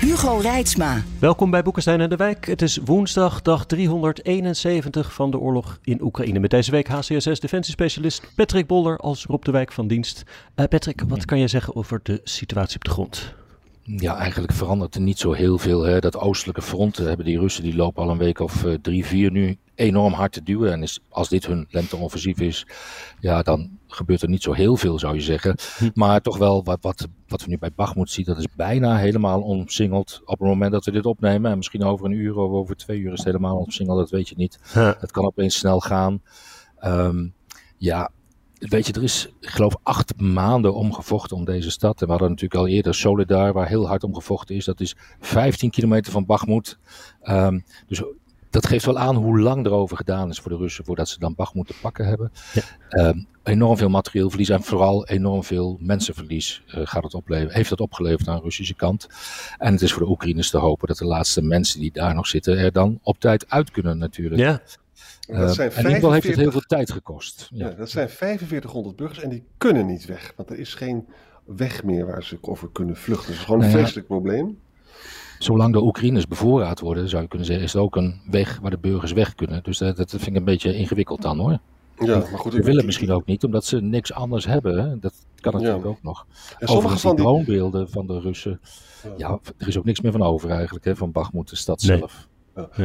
Hugo Reitsma. Welkom bij Boekenstein en de Wijk. Het is woensdag, dag 371 van de oorlog in Oekraïne. Met deze week HCSS defensiespecialist Patrick Bolder als Rob de Wijk van dienst. Uh, Patrick, wat kan je zeggen over de situatie op de grond? Ja, eigenlijk verandert er niet zo heel veel. Hè. Dat oostelijke front hebben die Russen, die lopen al een week of uh, drie, vier nu enorm hard te duwen. En is, als dit hun lenteoffensief is, ja, dan gebeurt er niet zo heel veel, zou je zeggen. Hm. Maar toch wel wat, wat, wat we nu bij Bachmoed zien, dat is bijna helemaal omsingeld op het moment dat we dit opnemen. En misschien over een uur of over twee uur is het helemaal omsingeld, dat weet je niet. Het kan opeens snel gaan. Um, ja, Weet je, er is, ik geloof, acht maanden omgevochten om deze stad. En we hadden natuurlijk al eerder Solidar, waar heel hard om gevochten is. Dat is 15 kilometer van Bachmoed. Um, dus dat geeft wel aan hoe lang erover gedaan is voor de Russen voordat ze dan Bachmoed te pakken hebben. Ja. Um, enorm veel materieel verlies en vooral enorm veel mensenverlies uh, gaat het opleveren, heeft het opgeleverd aan de Russische kant. En het is voor de Oekraïners te hopen dat de laatste mensen die daar nog zitten er dan op tijd uit kunnen natuurlijk. Ja. Dat zijn 45... En in ieder geval heeft het heel veel tijd gekost. Ja. ja. dat zijn 4500 burgers en die kunnen niet weg. Want er is geen weg meer waar ze over kunnen vluchten. Dat is gewoon een nou ja, vreselijk probleem. Zolang de Oekraïners bevoorraad worden, zou je kunnen zeggen, is het ook een weg waar de burgers weg kunnen. Dus dat, dat vind ik een beetje ingewikkeld dan hoor. Ja, maar goed, Ze willen misschien ook niet, omdat ze niks anders hebben. Hè? Dat kan natuurlijk ja. ook nog. En Overigens, die droombeelden van de Russen. Ja, er is ook niks meer van over eigenlijk, hè, van Bachmoed, de stad nee. zelf.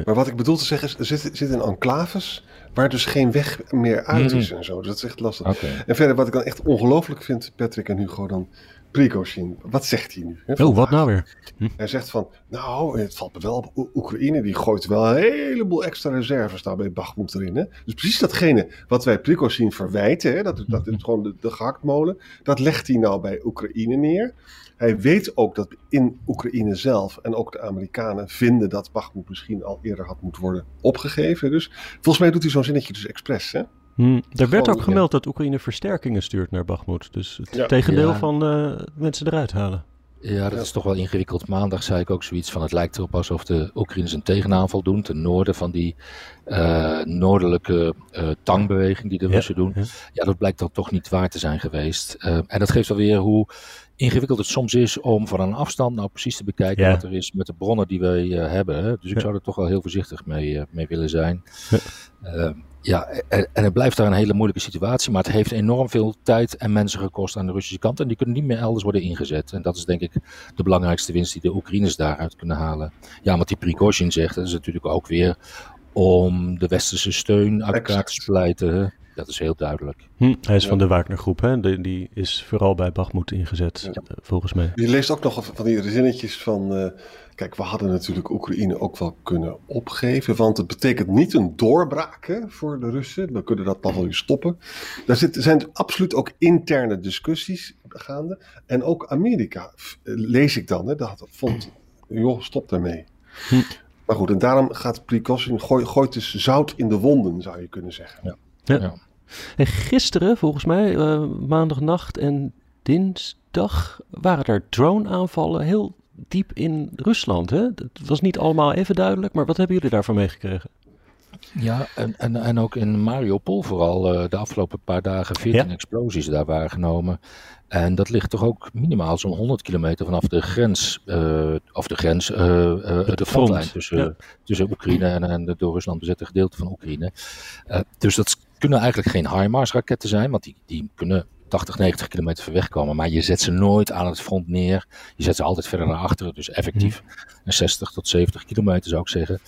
Maar wat ik bedoel te zeggen is, er zitten zit in enclaves waar dus geen weg meer uit is mm. en zo. Dus dat is echt lastig. Okay. En verder, wat ik dan echt ongelooflijk vind, Patrick en Hugo, dan Prigozhin. Wat zegt hij nu? Hè, oh, wat nou weer? Hm. Hij zegt van, nou, het valt me wel op. O Oekraïne die gooit wel een heleboel extra reserves daar bij Bakhmut erin. Hè? Dus precies datgene wat wij Prigozhin verwijten, hè, dat, dat is gewoon de, de gehaktmolen, dat legt hij nou bij Oekraïne neer. Hij weet ook dat in Oekraïne zelf en ook de Amerikanen vinden dat Bakhmut misschien al eerder had moeten worden opgegeven. Dus volgens mij doet hij zo'n zinnetje dus expres. Hè? Hmm, er werd ook gemeld dat Oekraïne versterkingen stuurt naar Bakhmut. Dus het ja. tegendeel ja. van uh, mensen eruit halen. Ja, dat is toch wel ingewikkeld. Maandag zei ik ook zoiets van: het lijkt erop alsof de Oekraïners een tegenaanval doen ten noorden van die uh, noordelijke uh, tangbeweging die de Russen ja, doen. Ja. ja. dat blijkt dan toch niet waar te zijn geweest. Uh, en dat geeft alweer hoe ingewikkeld het soms is om van een afstand nou precies te bekijken ja. wat er is met de bronnen die wij hebben. Hè. Dus ik zou er toch wel heel voorzichtig mee, mee willen zijn. Ja, en, en het blijft daar een hele moeilijke situatie, maar het heeft enorm veel tijd en mensen gekost aan de Russische kant en die kunnen niet meer elders worden ingezet. En dat is denk ik de belangrijkste winst die de Oekraïners daaruit kunnen halen. Ja, wat die Prigozhin zegt, dat is natuurlijk ook weer om de westerse steun uit elkaar te splijten. Dat is heel duidelijk. Hm, hij is ja. van de Wagner-groep, hè? Die, die, is vooral bij Bachmoed ingezet, ja. volgens mij. Je leest ook nog van die zinnetjes van... Uh, kijk, we hadden natuurlijk Oekraïne ook wel kunnen opgeven... want het betekent niet een doorbraak hè, voor de Russen. We kunnen dat dan wel weer stoppen. Daar zit, zijn absoluut ook interne discussies gaande. En ook Amerika, lees ik dan, hè, dat vond... joh, stop daarmee. Hm. Maar goed, en daarom gaat Prigozhin gooi, gooit dus zout in de wonden, zou je kunnen zeggen. Ja. Ja. En gisteren, volgens mij, uh, maandagnacht en dinsdag, waren er drone-aanvallen heel diep in Rusland. Hè? Dat was niet allemaal even duidelijk, maar wat hebben jullie daarvan meegekregen? Ja, en, en, en ook in Mariupol vooral uh, de afgelopen paar dagen 14 ja. explosies daar waargenomen. En dat ligt toch ook minimaal zo'n 100 kilometer vanaf de grens, uh, of de grens, uh, uh, de frontlijn tussen, ja. tussen Oekraïne en, en de door Rusland bezette gedeelte van Oekraïne. dus dat kunnen eigenlijk geen HIMARS raketten zijn, want die, die kunnen 80, 90 kilometer ver weg komen. Maar je zet ze nooit aan het front neer. Je zet ze altijd verder naar achteren. Dus effectief mm. 60 tot 70 kilometer zou ik zeggen.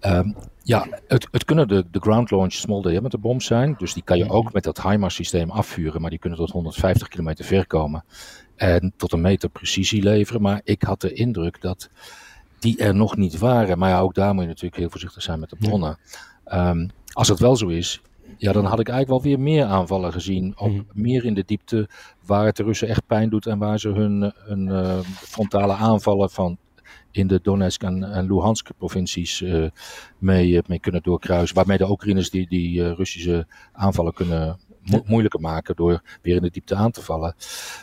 Um, ja, het, het, kunnen de, de ground launch small diameter bombs zijn. Dus die kan je ook met dat HIMARS systeem afvuren. Maar die kunnen tot 150 kilometer ver komen. En tot een meter precisie leveren. Maar ik had de indruk dat die er nog niet waren. Maar ja, ook daar moet je natuurlijk heel voorzichtig zijn met de bronnen. Um, als het wel zo is, ja, dan had ik eigenlijk wel weer meer aanvallen gezien. Op, mm. Meer in de diepte waar het de Russen echt pijn doet en waar ze hun, hun uh, frontale aanvallen van in de Donetsk en, en Luhansk provincies mee, mee kunnen doorkruisen. Waarmee de Oekraïners die, die Russische aanvallen kunnen moeilijker maken door weer in de diepte aan te vallen.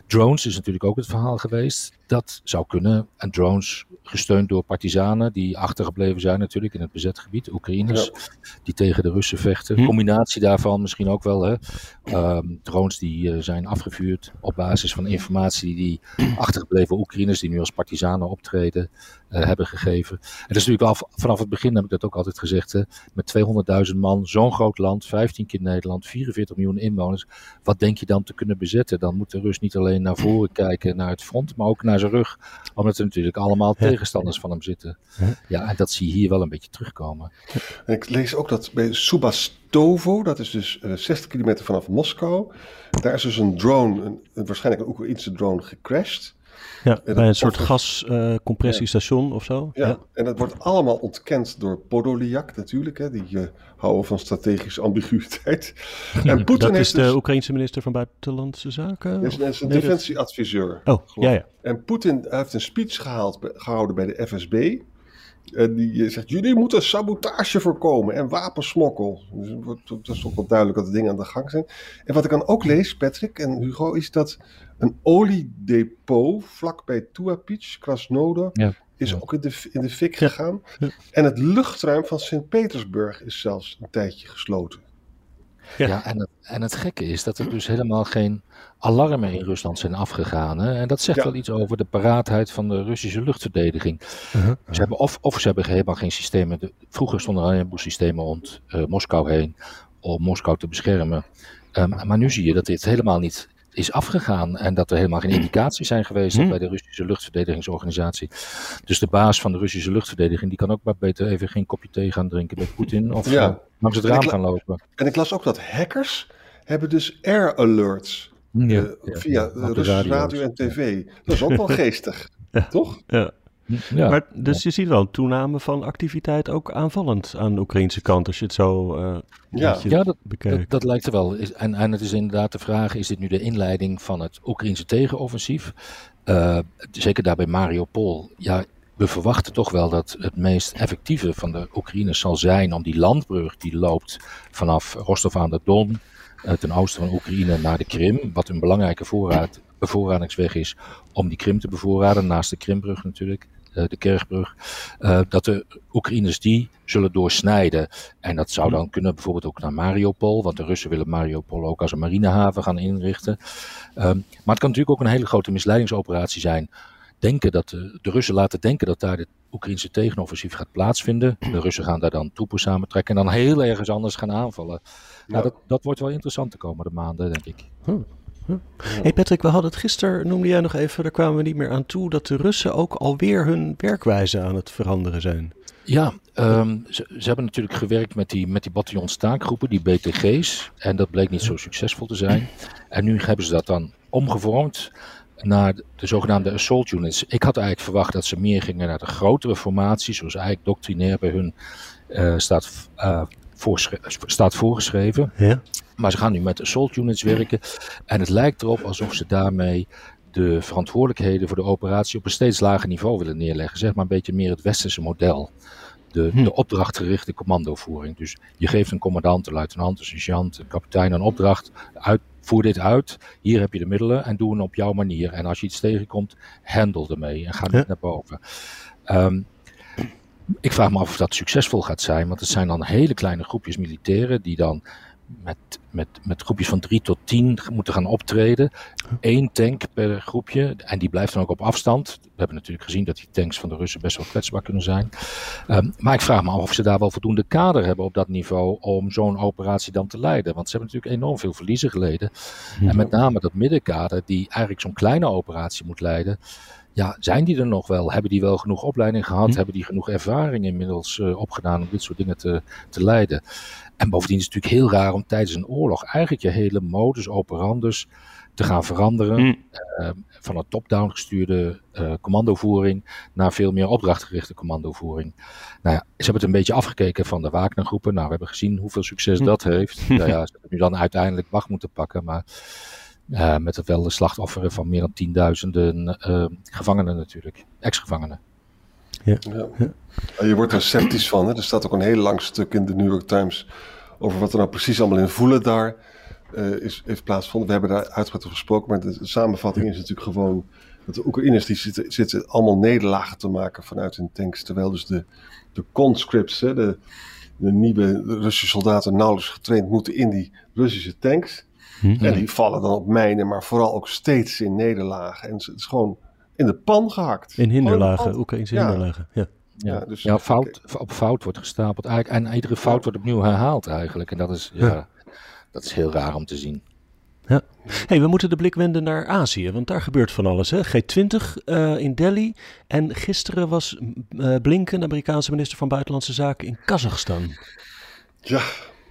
Drones is natuurlijk ook het verhaal geweest. Dat zou kunnen. En drones gesteund door partizanen die achtergebleven zijn natuurlijk in het bezet gebied. Oekraïners die tegen de Russen vechten. Hm. Combinatie daarvan misschien ook wel. Hè. Ehm, drones die uh, zijn afgevuurd op basis van informatie die achtergebleven Oekraïners die nu als partizanen optreden hebben gegeven. En dat is natuurlijk al vanaf het begin heb ik dat ook altijd gezegd. Hè, met 200.000 man, zo'n groot land, 15 keer Nederland, 44 miljoen inwoners. Wat denk je dan te kunnen bezetten? Dan moet de Rus niet alleen naar voren kijken, naar het front, maar ook naar zijn rug. Omdat er natuurlijk allemaal tegenstanders van hem zitten. Ja, en dat zie je hier wel een beetje terugkomen. En ik lees ook dat bij Subastovo, dat is dus uh, 60 kilometer vanaf Moskou. Daar is dus een drone, een, een waarschijnlijk een Oekraïnse drone, gecrashed. Ja, bij een soort gascompressiestation uh, of zo. Ja, ja, en dat wordt allemaal ontkend door Podolyak natuurlijk. Hè, die uh, houden van strategische ambiguïteit. En Poetin dat is de dus... Oekraïnse minister van Buitenlandse Zaken? Ja, is een defensieadviseur. Oh, ja, ja. En Poetin heeft een speech gehaald, gehouden bij de FSB. En die zegt, jullie moeten sabotage voorkomen en wapensmokkel. Dus dat is toch wel duidelijk dat de dingen aan de gang zijn. En wat ik dan ook lees, Patrick en Hugo, is dat een oliedepot vlakbij Tuapich, Krasnodar, ja. is ook in de, in de fik gegaan. En het luchtruim van Sint-Petersburg is zelfs een tijdje gesloten. Ja, ja en, het, en het gekke is dat er dus helemaal geen alarmen in Rusland zijn afgegaan. Hè? En dat zegt wel iets over de paraatheid van de Russische luchtverdediging. Uh-huh. Ze hebben of, of ze hebben helemaal geen systemen. De, vroeger stonden er een heleboel systemen rond uh, Moskou heen om Moskou te beschermen. Um, maar nu zie je dat dit helemaal niet is afgegaan en dat er helemaal geen indicaties zijn geweest hm. bij de Russische luchtverdedigingsorganisatie. Dus de baas van de Russische luchtverdediging die kan ook maar beter even geen kopje thee gaan drinken met Poetin of ja. uh, langs het raam gaan lopen. En ik las ook dat hackers hebben dus air alerts ja, uh, via ja, Russische radio en tv. Dat is ook wel geestig, toch? Ja. Ja. Maar, dus je ziet wel een toename van activiteit ook aanvallend aan de Oekraïnse kant, als je het zo uh, ja. ja, dat, bekijkt. Dat, lijkt er wel. En, en het is inderdaad de vraag, is dit nu de inleiding van het Oekraïnse tegenoffensief? Uh, zeker daar bij Mariupol. Ja, we verwachten toch wel dat het meest effectieve van de Oekraïners zal zijn om die landbrug die loopt vanaf Rostov aan de Don, uh, ten oosten van Oekraïne naar de Krim, wat een belangrijke voorraad, bevoorradingsweg is om die Krim te bevoorraden, naast de Krimbrug natuurlijk. Eh, de Kerkbrug, eh, dat de Oekraïners die zullen doorsnijden. En dat zou dan kunnen bijvoorbeeld ook naar Mariupol, want de Russen willen Mariupol ook als een marinehaven gaan inrichten. Ehm, maar het kan natuurlijk ook een hele grote misleidingsoperatie zijn. Denken dat de, de Russen laten denken dat daar de Oekraïnse tegenoffensief gaat plaatsvinden. De Russen gaan daar dan troepen samentrekken en dan heel ergens anders gaan aanvallen. Nou, dat, dat wordt wel interessant de komende maanden, denk ik. Hm. Hey Patrick, we hadden het gisteren, noemde jij nog even, daar kwamen we niet meer aan toe, dat de Russen ook alweer hun werkwijze aan het veranderen zijn. Ja, um, ze, ze, hebben natuurlijk gewerkt met die, met die bataljonstaakgroepen, die BTG's. En dat bleek niet zo succesvol te zijn. En nu hebben ze dat dan omgevormd naar de zogenaamde assault units. Ik had eigenlijk verwacht dat ze meer gingen naar de grotere formaties, zoals eigenlijk doctrinair bij hun uh, staat, uh, staat voorgeschreven. Ja. Maar ze gaan nu met assault units werken. En het lijkt erop alsof ze daarmee de verantwoordelijkheden voor de operatie op een steeds lager niveau willen neerleggen. Zeg maar een beetje meer het westerse model. De, hm. de opdrachtgerichte commandovoering. Dus je geeft een commandant, een luitenant, een sergeant, een kapitein een opdracht. Uit, voer dit uit. Hier heb je de middelen en doe het op jouw manier. En als je iets tegenkomt, handel ermee en ga niet naar boven. Um, ik vraag me af of dat succesvol gaat zijn, want het zijn dan hele kleine groepjes militairen die dan met, met, met groepjes van drie tot tien moeten gaan optreden. Eén tank per groepje. En die blijft dan ook op afstand. We hebben natuurlijk gezien dat die tanks van de Russen best wel kwetsbaar kunnen zijn. Um, maar ik vraag me af of ze daar wel voldoende kader hebben op dat niveau om zo'n operatie dan te leiden. Want ze hebben natuurlijk enorm veel verliezen geleden. En met name dat middenkader die eigenlijk zo'n kleine operatie moet leiden ja, zijn die er nog wel? Hebben die wel genoeg opleiding gehad? Hm. Hebben die genoeg ervaring inmiddels uh, opgedaan om dit soort dingen te, te leiden? En bovendien is het natuurlijk heel raar om tijdens een oorlog eigenlijk je hele modus operandus te gaan veranderen. Hm. Uh, van een top-down gestuurde uh, commandovoering naar veel meer opdrachtgerichte commandovoering. Nou ja, ze hebben het een beetje afgekeken van de Wagner-groepen. Nou, we hebben gezien hoeveel succes hm. dat heeft. nou ja, ze hebben nu dan uiteindelijk wacht moeten pakken, maar uh, met wel de slachtofferen van meer dan tienduizenden uh, gevangenen natuurlijk, ex-gevangenen. Ja. ja. Je wordt er sceptisch van. Hè? Er staat ook een heel lang stuk in de New York Times over wat er nou precies allemaal in voelen daar uh, is, heeft plaatsgevonden. We hebben daar uitgebreid over gesproken, maar de samenvatting is natuurlijk gewoon dat de Oekraïners die zitten, zitten allemaal nederlagen te maken vanuit hun tanks, terwijl dus de, de conscripts, hè, de, de nieuwe Russische soldaten nauwelijks getraind moeten in die Russische tanks. Hm. En die vallen dan op mijnen, maar vooral ook steeds in nederlagen. En het is gewoon in de pan gehakt. In hinderlagen, Oekraïnse ja. hinderlagen, ja. Ja, dus, ja fout, op fout wordt gestapeld eigenlijk. En iedere fout wordt opnieuw herhaald eigenlijk. En dat is, ja, dat is heel raar om te zien. Ja. Hey, we moeten de blik wenden naar Azië, want daar gebeurt van alles. Hè? G20 uh, in Delhi. En gisteren was uh, Blinken, de Amerikaanse minister van Buitenlandse Zaken, in Kazachstan. Ja,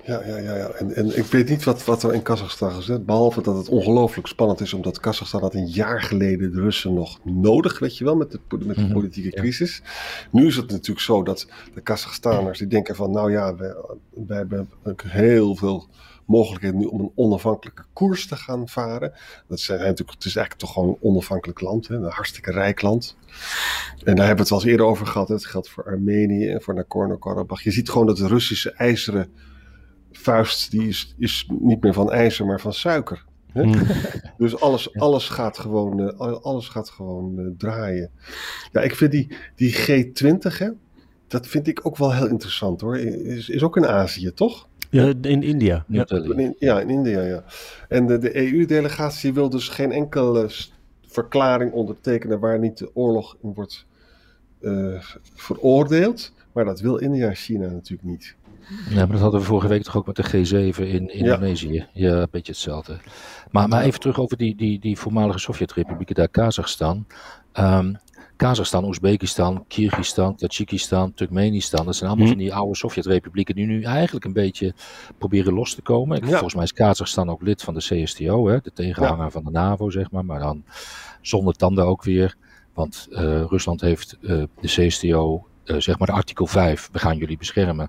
ja, ja, ja. ja. En, en ik weet niet wat, wat er in Kazachstan gezet. Behalve dat het ongelooflijk spannend is, omdat Kazachstan had een jaar geleden de Russen nog nodig, weet je wel, met de, met de mhm, politieke crisis. Nu is het natuurlijk zo dat de Kazachstaners die denken van, nou ja, wij, wij hebben heel veel mogelijkheden nu om een onafhankelijke koers te gaan varen. Dat zijn natuurlijk, het is eigenlijk toch gewoon een onafhankelijk land, hè, een hartstikke rijk land. En daar hebben we het al eens eerder over gehad. Het geldt voor Armenië en voor Nagorno-Karabakh. Je ziet gewoon dat de Russische ijzeren vuist, die is, is niet meer van ijzer, maar van suiker. Hè? Hmm. Dus alles, alles gaat gewoon, uh, alles gaat gewoon uh, draaien. Ja, ik vind die, die G20, hè, dat vind ik ook wel heel interessant hoor. Is, is ook in Azië, toch? Ja, in India. Ja, in, ja, in India, ja. En de, de EU-delegatie wil dus geen enkele verklaring ondertekenen waar niet de oorlog in wordt uh, veroordeeld. Maar dat wil India en China natuurlijk niet. Ja, maar dat hadden we vorige week toch ook met de G7 in Indonesië. Ja, een beetje hetzelfde. Maar, maar even terug over die, die, die voormalige Sovjet-republieken, daar Kazachstan. Um, Kazachstan, Oezbekistan, Kyrgyzstan, Tajikistan, Turkmenistan. Dat zijn allemaal hm. van die oude Sovjet-republieken die nu eigenlijk een beetje proberen los te komen. Volgens mij is Kazachstan ook lid van de CSTO, hè, de tegenhanger van de NAVO, zeg maar. Maar dan zonder tanden ook weer. Want uh, Rusland heeft uh, de CSTO, uh, zeg maar artikel 5, we gaan jullie beschermen.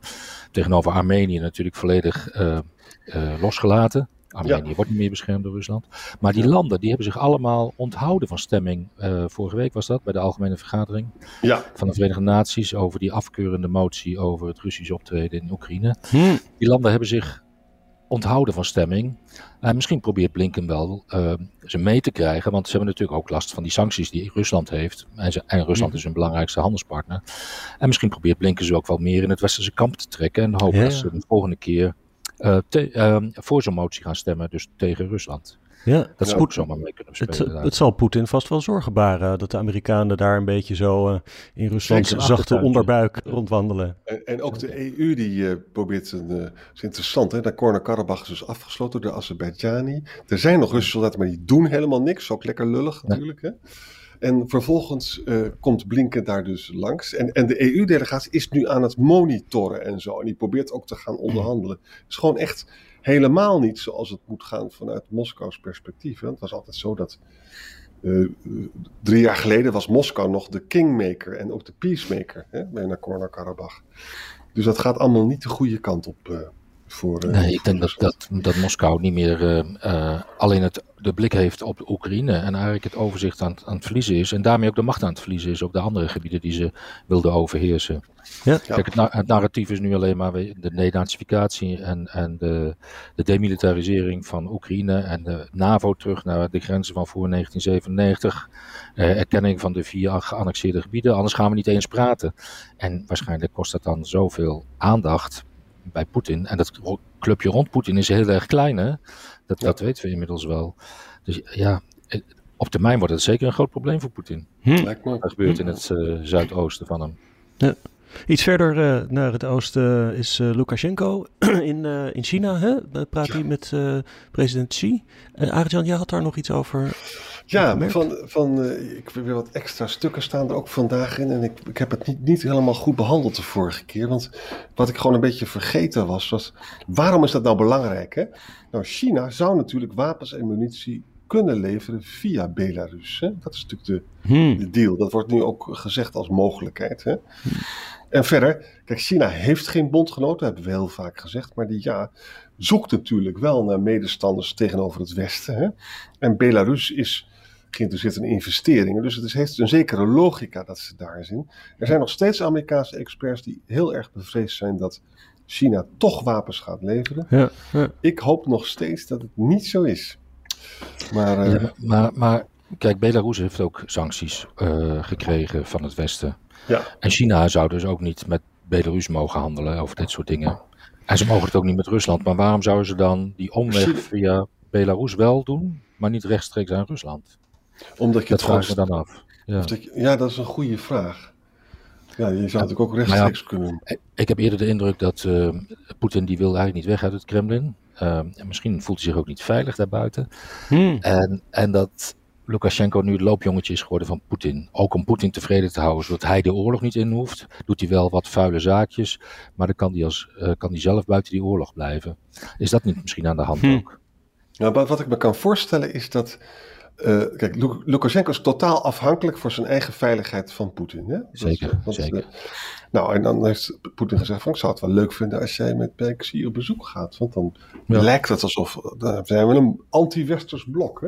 Tegenover Armenië natuurlijk volledig losgelaten. Armenië wordt niet meer beschermd door Rusland. Maar die landen die hebben zich allemaal onthouden van stemming. Vorige week was dat bij de Algemene Vergadering ja. van de Verenigde Naties over die afkeurende motie over het Russisch optreden in Oekraïne. Hm. Die landen hebben zich onthouden van stemming. En misschien probeert Blinken wel uh, ze mee te krijgen, want ze hebben natuurlijk ook last van die sancties die Rusland heeft. En, ze, en Rusland is hun belangrijkste handelspartner. En misschien probeert Blinken ze ook wel meer in het westerse kamp te trekken en hopen dat ze de volgende keer uh, te, uh, voor zo'n motie gaan stemmen, dus tegen Rusland. Ja, dat zou zomaar mee kunnen spelen. Het, het, zal Poetin vast wel zorgen baren dat de Amerikanen daar een beetje zo uh, in Ruslands zachte onderbuik rondwandelen. En, en, ook de EU die probeert een, uh, is interessant hè, Nagorno-Karabakh is dus afgesloten door de Azerbeidjani. Er zijn nog Russische soldaten, maar die doen helemaal niks. Ook lekker lullig natuurlijk hè. En vervolgens uh, komt Blinken daar dus langs. En, en de EU-delegatie is nu aan het monitoren en zo. En die probeert ook te gaan onderhandelen. Het is gewoon echt helemaal niet zoals het moet gaan vanuit Moskou's perspectief. Hè. Het was altijd zo dat. Uh, drie jaar geleden was Moskou nog de kingmaker en ook de peacemaker hè, bij Nagorno-Karabakh. Dus dat gaat allemaal niet de goede kant op. Voor, uh, nee, ik denk dat, dat, dat Moskou niet meer alleen het de blik heeft op de Oekraïne en eigenlijk het overzicht aan, aan, het verliezen is. En daarmee ook de macht aan het verliezen is op de andere gebieden die ze wilden overheersen. Ja. Kijk, het, het, narratief is nu alleen maar de denazificatie en, en de, de, demilitarisering van Oekraïne en de NAVO terug naar de grenzen van voor 1997. Eh, erkenning van de vier geannexeerde gebieden, anders gaan we niet eens praten. En waarschijnlijk kost dat dan zoveel aandacht bij Poetin. En dat clubje rond Poetin is heel erg klein, hè? Dat, dat weten we inmiddels wel. Dus ja, op termijn wordt het zeker een groot probleem voor Poetin. Hm. Dat gebeurt in het uh, zuidoosten van hem. Ja. Iets verder uh, naar het oosten is uh, Lukashenko in, in China. Hè? Praat hij met president Xi. En Arjan, jij had daar nog iets over ja, van, van, uh, ik heb weer wat extra stukken staan er ook vandaag in. En ik, ik heb het niet, niet helemaal goed behandeld de vorige keer. Want wat ik gewoon een beetje vergeten was, was waarom is dat nou belangrijk? Hè? Nou, China zou natuurlijk wapens en munitie kunnen leveren via Belarus. Hè? Dat is natuurlijk de, hmm. de, deal. Dat wordt nu ook gezegd als mogelijkheid. Hè? En verder, kijk, China heeft geen bondgenoten, hebben we heel vaak gezegd. Maar die ja, zoekt natuurlijk wel naar medestanders tegenover het Westen. Hè? En Belarus is geïnteresseerd in investeringen. Dus het is, heeft een zekere logica dat ze daar zien. Er zijn nog steeds Amerikaanse experts die heel erg bevreesd zijn dat China toch wapens gaat leveren. Ja, ja. Ik hoop nog steeds dat het niet zo is. Maar, uh, ja, maar, maar kijk, Belarus heeft ook sancties uh, gekregen van het Westen. Ja. En China zou dus ook niet met Belarus mogen handelen over dit soort dingen. En ze mogen het ook niet met Rusland. Maar waarom zouden ze dan die omweg via Belarus wel doen, maar niet rechtstreeks aan Rusland? Omdat je dat het vraag me dan af. Ja. Ja, dat is een goede vraag. Ja, je zou het natuurlijk ook rechtstreeks ja, kunnen. Ik heb eerder de indruk dat uh, Poetin die wil eigenlijk niet weg uit het Kremlin. Uh, en misschien voelt hij zich ook niet veilig daarbuiten. Hmm. En, en dat Lukashenko nu het loopjongetje is geworden van Poetin. Ook om Poetin tevreden te houden, zodat hij de oorlog niet in hoeft. Doet hij wel wat vuile zaakjes, maar dan kan hij, als, uh, kan hij zelf buiten die oorlog blijven. Is dat niet misschien aan de hand Hmm. ook? Nou, wat ik me kan voorstellen is dat. Uh, kijk, Lukashenko is totaal afhankelijk voor zijn eigen veiligheid van Poetin. Hè? Zeker, dat, dat zeker. Is, nou, en dan heeft Poetin gezegd van, ik zou het wel leuk vinden als jij met PXI op bezoek gaat. Want dan ja. lijkt het alsof, dan zijn we een anti-westers blok. Hè?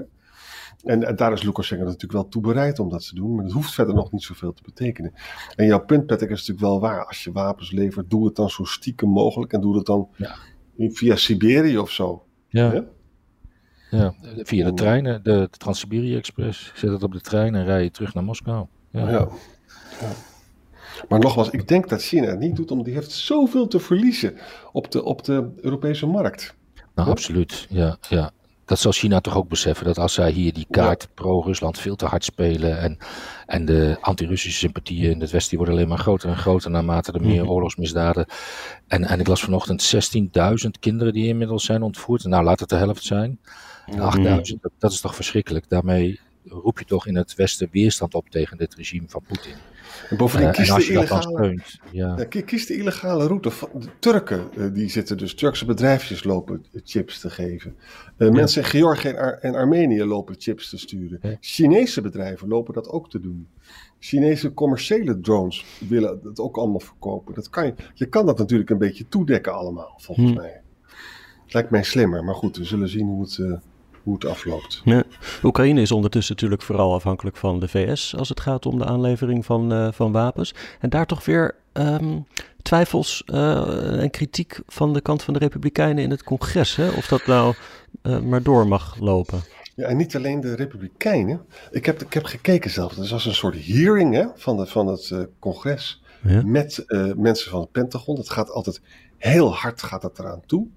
En, en, daar is Lukashenko natuurlijk wel toe bereid om dat te doen. Maar dat hoeft verder nog niet zoveel te betekenen. En jouw punt, Patrick, is natuurlijk wel waar. Als je wapens levert, doe het dan zo stiekem mogelijk. En doe het dan ja. via Siberië of zo. Ja. ja? Ja, via de treinen, de, de Trans-Siberië Express. Zet het op de trein en rij je terug naar Moskou. Ja. ja. ja. Maar nogmaals, ik denk dat China het niet doet, omdat die heeft zoveel te verliezen op de, op de Europese markt. Nou, ja? absoluut. Ja, ja. Dat zal China toch ook beseffen, dat als zij hier die kaart pro-Rusland veel te hard spelen en, en de anti-Russische sympathieën in het Westen worden alleen maar groter en groter naarmate er meer oorlogsmisdaden. En, en ik las vanochtend 16.000 kinderen die inmiddels zijn ontvoerd. Nou, laat het de helft zijn. 8000, dat, dat is toch verschrikkelijk. Daarmee roep je toch in het Westen weerstand op tegen dit regime van Poetin. En bovendien Uh, kies, en als de je dat dan illegale, steunt, ja. ja, ki- kies de illegale route. De Turken, eh, die zitten dus, Turkse bedrijfjes lopen chips te geven. Eh, Mensen in Georgië en, Ar- en Armenië lopen chips te sturen. Ja. Chinese bedrijven lopen dat ook te doen. Chinese commerciële drones willen dat ook allemaal verkopen. Dat kan je, je kan dat natuurlijk een beetje toedekken allemaal, volgens Hm. mij. Het lijkt mij slimmer, maar goed, we zullen zien hoe het, eh, hoe het afloopt. Ja. Oekraïne is ondertussen natuurlijk vooral afhankelijk van de VS als het gaat om de aanlevering van, eh, van wapens. En daar toch weer ehm, twijfels eh, en kritiek van de kant van de Republikeinen in het congres. Hè? Of dat nou eh, maar door mag lopen. Ja, en niet alleen de Republikeinen. Ik heb, ik heb gekeken zelf. Het was een soort hearing hè, van, de, van het congres Ja. met mensen van het Pentagon. Het gaat altijd heel hard gaat het eraan toe.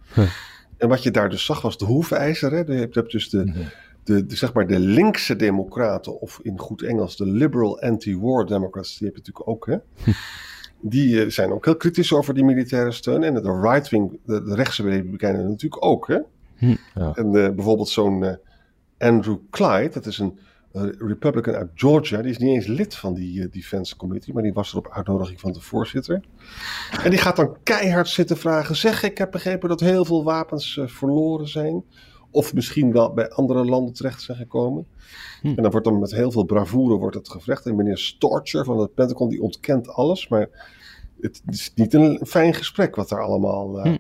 En wat je daar dus zag was de hoefijzer. Hè. Je hebt, dus de, Mhm. de, de, zeg maar de linkse democraten, of in goed Engels de liberal anti-war democrats, die heb je natuurlijk ook. Hè. Die eh, zijn ook heel kritisch over die militaire steun. En de right-wing, de, de rechtse republikeinen natuurlijk ook. Hè. Hm. Ja. En eh, bijvoorbeeld zo'n eh, Andrew Clyde, dat is een Republican uit Georgia, die is niet eens lid van die eh, Defense Committee, maar die was er op uitnodiging van de voorzitter. En die gaat dan keihard zitten vragen: zeg, ik heb begrepen dat heel veel wapens eh, verloren zijn. Of misschien wel bij andere landen terecht zijn gekomen. Hm. En dan wordt dan met heel veel bravoure wordt het gevraagd. En meneer Storcher van het Pentagon die ontkent alles. Maar het is niet een fijn gesprek wat daar allemaal eh, Hm.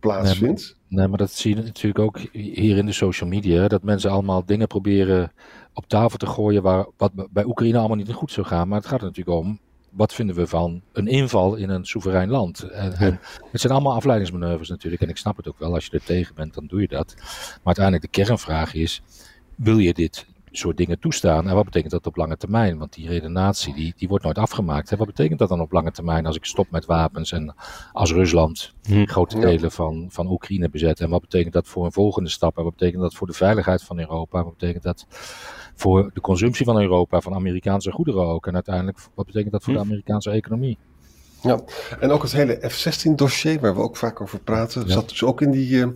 plaatsvindt. Nee, maar dat zie je natuurlijk ook hier in de social media. Dat mensen allemaal dingen proberen op tafel te gooien. Waar, wat bij Oekraïne allemaal niet goed zou gaan. Maar het gaat er natuurlijk om. Wat vinden we van een inval in een soeverein land? En, en het zijn allemaal afleidingsmanoeuvres natuurlijk. En ik snap het ook wel. Als je er tegen bent, dan doe je dat. Maar uiteindelijk de kernvraag is. Wil je dit soort dingen toestaan? En wat betekent dat op lange termijn? Want die redenatie die, die wordt nooit afgemaakt. Hè? Wat betekent dat dan op lange termijn als ik stop met wapens en als Rusland Hm. grote Ja. delen van, van Oekraïne bezet? En wat betekent dat voor een volgende stap? En wat betekent dat voor de veiligheid van Europa? Wat betekent dat voor de consumptie van Europa, van Amerikaanse goederen ook? En uiteindelijk, wat betekent dat voor Hm. de Amerikaanse economie? Ja, en ook het hele F-16-dossier, waar we ook vaak over praten, Ja. zat dus ook in die eh,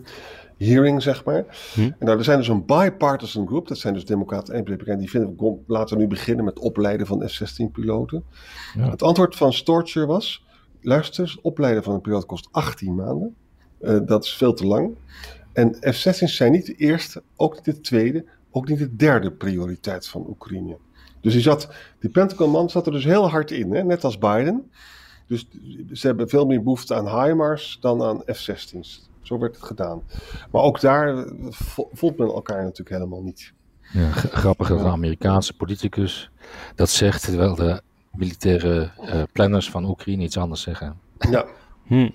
hearing, zeg maar. Hm. En nou, er zijn dus een bipartisan group, dat zijn dus Democraten en Republikeinen, die vinden, laten we nu beginnen met opleiden van F-16-piloten. Ja. Het antwoord van Storcher was, luister, eens, opleiden van een piloot kost 18 maanden. Eh, dat is veel te lang. En F-16's zijn niet de eerste, ook niet de tweede, ook niet de derde prioriteit van Oekraïne. Dus die, zat, die Pentagon-man zat er dus heel hard in, hè? net als Biden. Dus ze hebben veel meer behoefte aan HIMARS dan aan F-16's. Zo werd het gedaan. Maar ook daar eh, vo- voelt men elkaar natuurlijk helemaal niet. Ja, grappig dat een Amerikaanse politicus dat zegt, terwijl de militaire uh, planners van Oekraïne iets anders zeggen. Ja. Hm.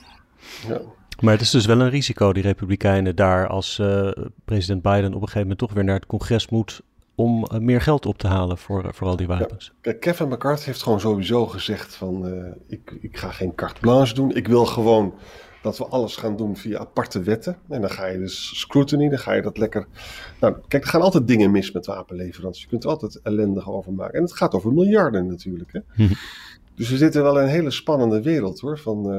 ja. Maar het is dus wel een risico, die Republikeinen daar, als uh, president Biden op een gegeven moment toch weer naar het congres moet om uh, meer geld op te halen voor, voor al die wapens. Ja. Kevin McCarthy heeft gewoon sowieso gezegd van, ik, ik ga geen carte blanche doen. Ik wil gewoon dat we alles gaan doen via aparte wetten. En dan ga je dus scrutiny, dan ga je dat lekker... Nou, kijk, er gaan altijd dingen mis met wapenleveranties. Je kunt er altijd ellendig over maken. En het gaat over miljarden natuurlijk. Hè? Mhm. Dus we zitten wel in een hele spannende wereld hoor. Van uh,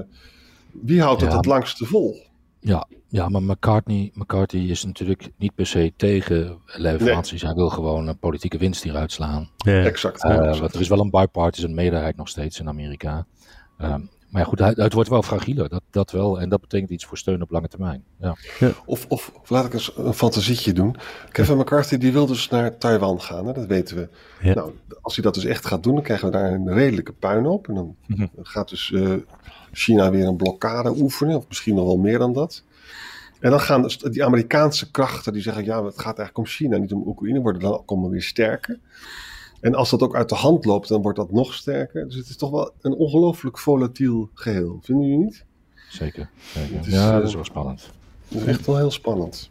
wie houdt het Ja. het langste vol? Ja, ja maar McCartney, McCarthy is natuurlijk niet per se tegen leveranties. Hij wil gewoon een politieke winst hieruit slaan. Ja. Exact. Eh, exact. want er is wel een bipartisan meerderheid nog steeds in Amerika. Ehm, maar ja, goed, het, het wordt wel fragieler, dat, dat wel. En dat betekent iets voor steun op lange termijn. Ja. Of, of, of laat ik eens een fantasietje doen. Kevin McCarthy die wil dus naar Taiwan gaan, hè? dat weten we. Ja. Nou, als hij dat dus echt gaat doen, dan krijgen we daar een redelijke puinhoop. En dan Mhm. gaat dus eh, China weer een blokkade oefenen, of misschien nog wel meer dan dat. En dan gaan dus die Amerikaanse krachten die zeggen, ja, het gaat eigenlijk om China, niet om Oekraïne, worden dan ook allemaal weer sterker. En als dat ook uit de hand loopt, dan wordt dat nog sterker. Dus het is toch wel een ongelooflijk volatiel geheel, vinden jullie niet? Zeker. zeker. Het is, ja, eh, dat is wel spannend. Het is echt wel heel spannend.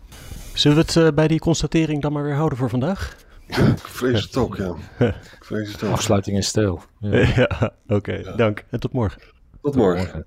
Zullen we het eh, bij die constatering dan maar weer houden voor vandaag? Ik vrees het ook, ja. Ik vrees het ook. Afsluiting is stijl. Ja. Ja, oké. Dank. En tot morgen. Tot morgen.